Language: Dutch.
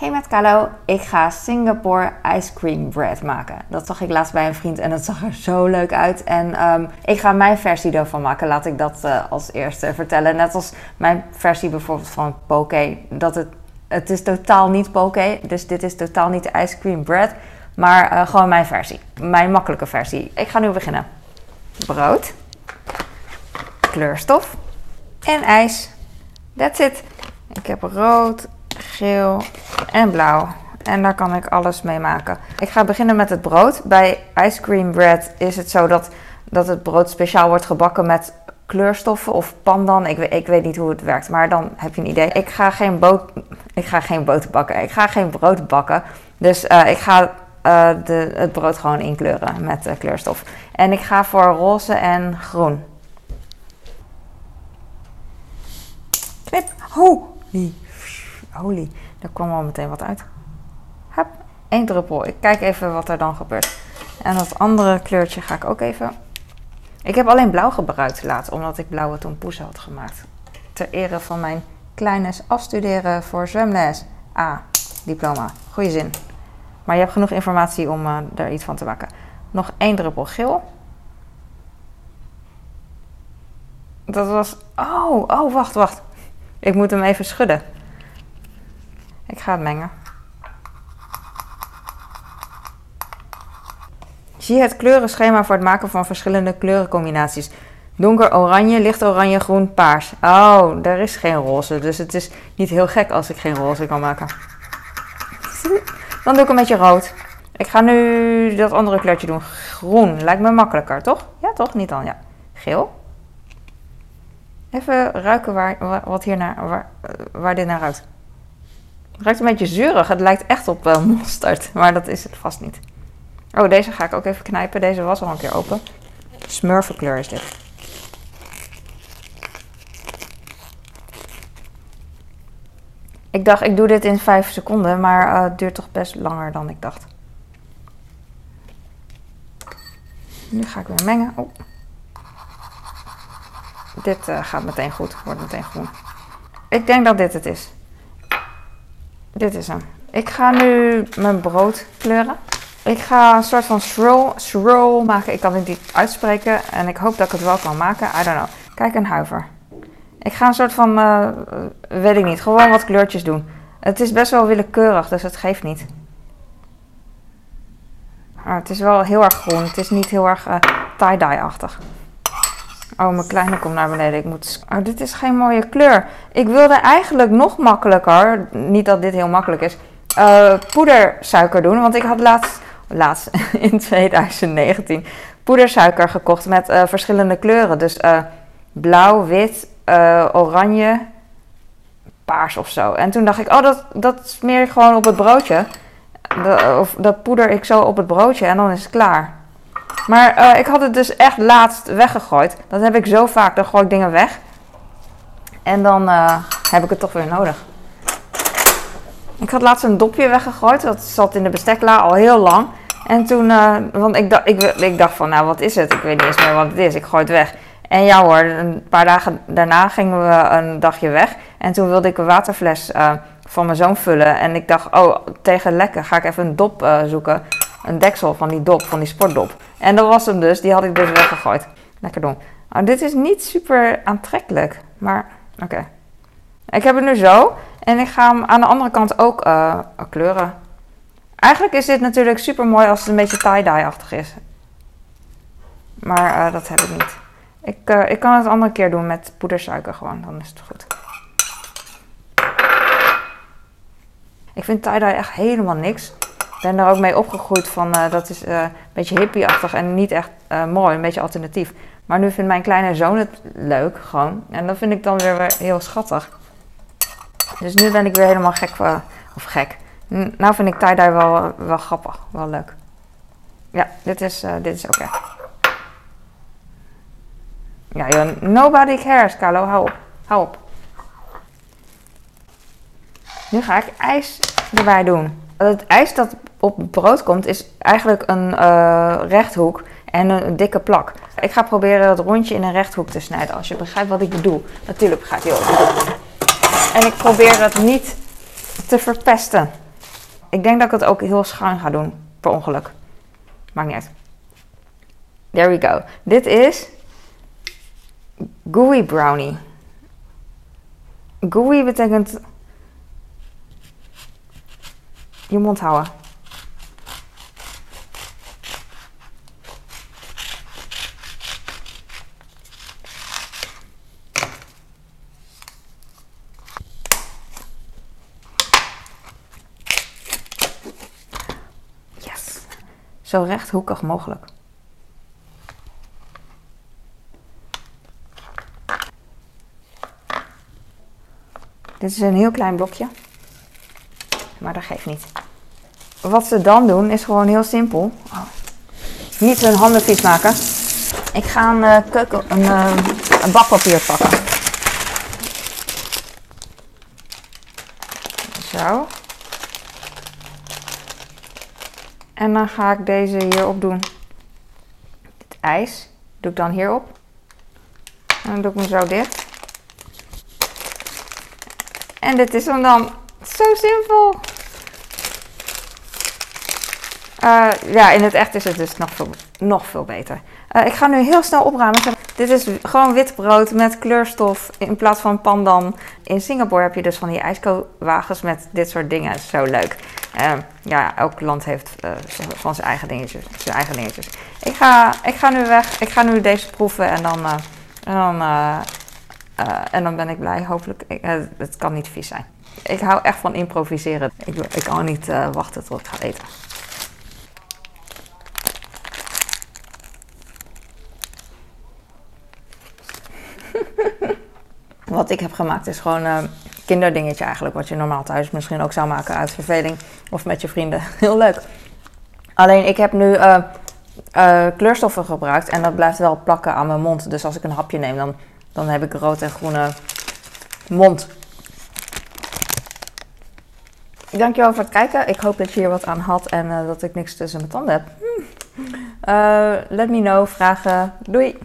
Hey met Carlo, ik ga Singapore ice cream bread maken. Dat zag ik laatst bij een vriend en dat zag er zo leuk uit. En ehm, ik ga mijn versie ervan maken. Laat ik dat uh, als eerste vertellen. Net als mijn versie bijvoorbeeld van poke. Dat het, het is totaal niet poke. Dus dit is totaal niet ice cream bread. Maar uh, gewoon mijn versie. Mijn makkelijke versie. Ik ga nu beginnen. Brood. Kleurstof. En ijs. That's it. Ik heb rood, geel en blauw. En daar kan ik alles mee maken. Ik ga beginnen met het brood. Bij ice cream bread is het zo dat, dat het brood speciaal wordt gebakken met kleurstoffen of pandan. Ik, ik weet niet hoe het werkt, maar dan heb je een idee. Ik ga geen, boot, ik ga geen boter bakken. Ik ga geen brood bakken. Dus uh, ik ga uh, de, het brood gewoon inkleuren met uh, kleurstof. En ik ga voor roze en groen. Knip. Holy. Holy. Daar kwam al meteen wat uit. Hup. Eén druppel. Ik kijk even wat er dan gebeurt. En dat andere kleurtje ga ik ook even... Ik heb alleen blauw gebruikt laatst, omdat ik blauwe tompoes had gemaakt. Ter ere van mijn kleines afstuderen voor zwemles. Ah, diploma. Goeie zin. Maar je hebt genoeg informatie om uh, er iets van te maken. Nog één druppel geel. Dat was... Oh, oh, wacht, wacht. Ik moet hem even schudden. Ik ga het mengen. Zie het kleurenschema voor het maken van verschillende kleurencombinaties. Donker oranje, licht oranje, groen, paars. Oh, er is geen roze. Dus het is niet heel gek als ik geen roze kan maken. Dan doe ik een beetje rood. Ik ga nu dat andere kleurtje doen. Groen. Lijkt me makkelijker, toch? Ja, toch? Niet dan, ja. Geel. Even ruiken waar, wat hier naar, waar, waar dit naar ruikt. Het ruikt een beetje zuurig. Het lijkt echt op uh, mosterd. Maar dat is het vast niet. Oh, deze ga ik ook even knijpen. Deze was al een keer open. Smurfenkleur is dit. Ik dacht, ik doe dit in 5 seconden, maar uh, het duurt toch best langer dan ik dacht. Nu ga ik weer mengen. Oh. Dit uh, gaat meteen goed, wordt meteen groen. Ik denk dat dit het is. Dit is hem. Ik ga nu mijn brood kleuren. Ik ga een soort van swirl, swirl maken. Ik kan het niet uitspreken en ik hoop dat ik het wel kan maken. I don't know. Kijk, een huiver. Ik ga een soort van, uh, weet ik niet, gewoon wat kleurtjes doen. Het is best wel willekeurig, dus het geeft niet. Maar het is wel heel erg groen. Het is niet heel erg uh, tie-dye-achtig. Oh, mijn kleine komt naar beneden. Ik moet... Oh, dit is geen mooie kleur. Ik wilde eigenlijk nog makkelijker, niet dat dit heel makkelijk is, uh, poedersuiker doen. Want ik had laatst, laatst in 2019 poedersuiker gekocht met uh, verschillende kleuren. Dus uh, blauw, wit, oranje, paars of zo. En toen dacht ik, oh, dat, dat smeer ik gewoon op het broodje. Of dat poeder ik zo op het broodje en dan is het klaar. Maar uh, ik had het dus echt laatst weggegooid. Dat heb ik zo vaak, dan gooi ik dingen weg. En dan uh, heb ik het toch weer nodig. Ik had laatst een dopje weggegooid. Dat zat in de bestekla al heel lang. En toen, uh, want ik dacht, ik dacht van, nou wat is het? Ik weet niet eens meer wat het is. Ik gooi het weg. En ja hoor, een paar dagen daarna gingen we een dagje weg. En toen wilde ik een waterfles van mijn zoon vullen. En ik dacht, oh, tegen lekker ga ik even een dop zoeken een deksel van die dop, van die sportdop. En dat was hem dus, die had ik dus weggegooid. Lekker doen. Nou, dit is niet super aantrekkelijk, maar oké. Ik heb het nu zo en ik ga hem aan de andere kant ook uh, kleuren. Eigenlijk is dit natuurlijk super mooi als het een beetje tie-dye-achtig is. Maar uh, dat heb ik niet. Ik, uh, ik kan het een andere keer doen met poedersuiker gewoon, dan is het goed. Ik vind tie-dye echt helemaal niks ben er ook mee opgegroeid van uh, dat is uh, een beetje hippie-achtig en niet echt uh, mooi, een beetje alternatief. Maar nu vindt mijn kleine zoon het leuk gewoon. En dat vind ik dan weer heel schattig. Dus nu ben ik weer helemaal gek, of gek. Nou vind ik tie-dye wel, wel grappig, wel leuk. Ja, dit is, dit is oké. Okay. Ja, joh, nobody cares, Carlo, hou op. Hou op. Nu ga ik ijs erbij doen. Het ijs dat op brood komt, is eigenlijk een uh, rechthoek en een, dikke plak. Ik ga proberen het rondje in een rechthoek te snijden, als je begrijpt wat ik bedoel. Natuurlijk begrijp je bedoel. En ik probeer het niet te verpesten. ik denk dat ik het ook heel schuin ga doen, per ongeluk. Maakt niet uit. There we go. Dit is gooey brownie. Gooey betekent je mond houden. Zo rechthoekig mogelijk. Dit is een heel klein blokje. Maar dat geeft niet. Wat ze dan doen is gewoon heel simpel. Oh. Niet hun handen vies maken. Ik ga een, uh, keuken, een, uh, een bakpapier pakken. Zo. En dan ga ik deze hierop doen. Het ijs doe ik dan hierop. En dan doe ik hem zo dicht. En dit is hem dan. Zo simpel. Uh, ja, in het echt is het dus nog veel, nog veel beter. Uh, ik ga nu heel snel opruimen. Dit is gewoon wit brood met kleurstof in plaats van pandan. In Singapore heb je dus van die ijskowagens met dit soort dingen. Zo leuk. Uh, ja, elk land heeft van zijn eigen dingetjes. Zijn eigen dingetjes. Ik, ga, ik ga nu weg. Ik ga nu deze proeven en dan, en dan, en dan ben ik blij. Hopelijk. Het kan niet vies zijn. Ik hou echt van improviseren. Ik, ik kan niet wachten tot ik ga eten. Wat ik heb gemaakt is gewoon kinderdingetje eigenlijk. Wat je normaal thuis misschien ook zou maken uit verveling. Of met je vrienden. Heel leuk. Alleen ik heb nu uh, uh, kleurstoffen gebruikt. En dat blijft wel plakken aan mijn mond. Dus als ik een hapje neem, dan, dan heb ik rood en groene mond. Dankjewel voor het kijken. Ik hoop dat je hier wat aan had. En uh, dat ik niks tussen mijn tanden heb. Hm. let me know. Vragen. Doei.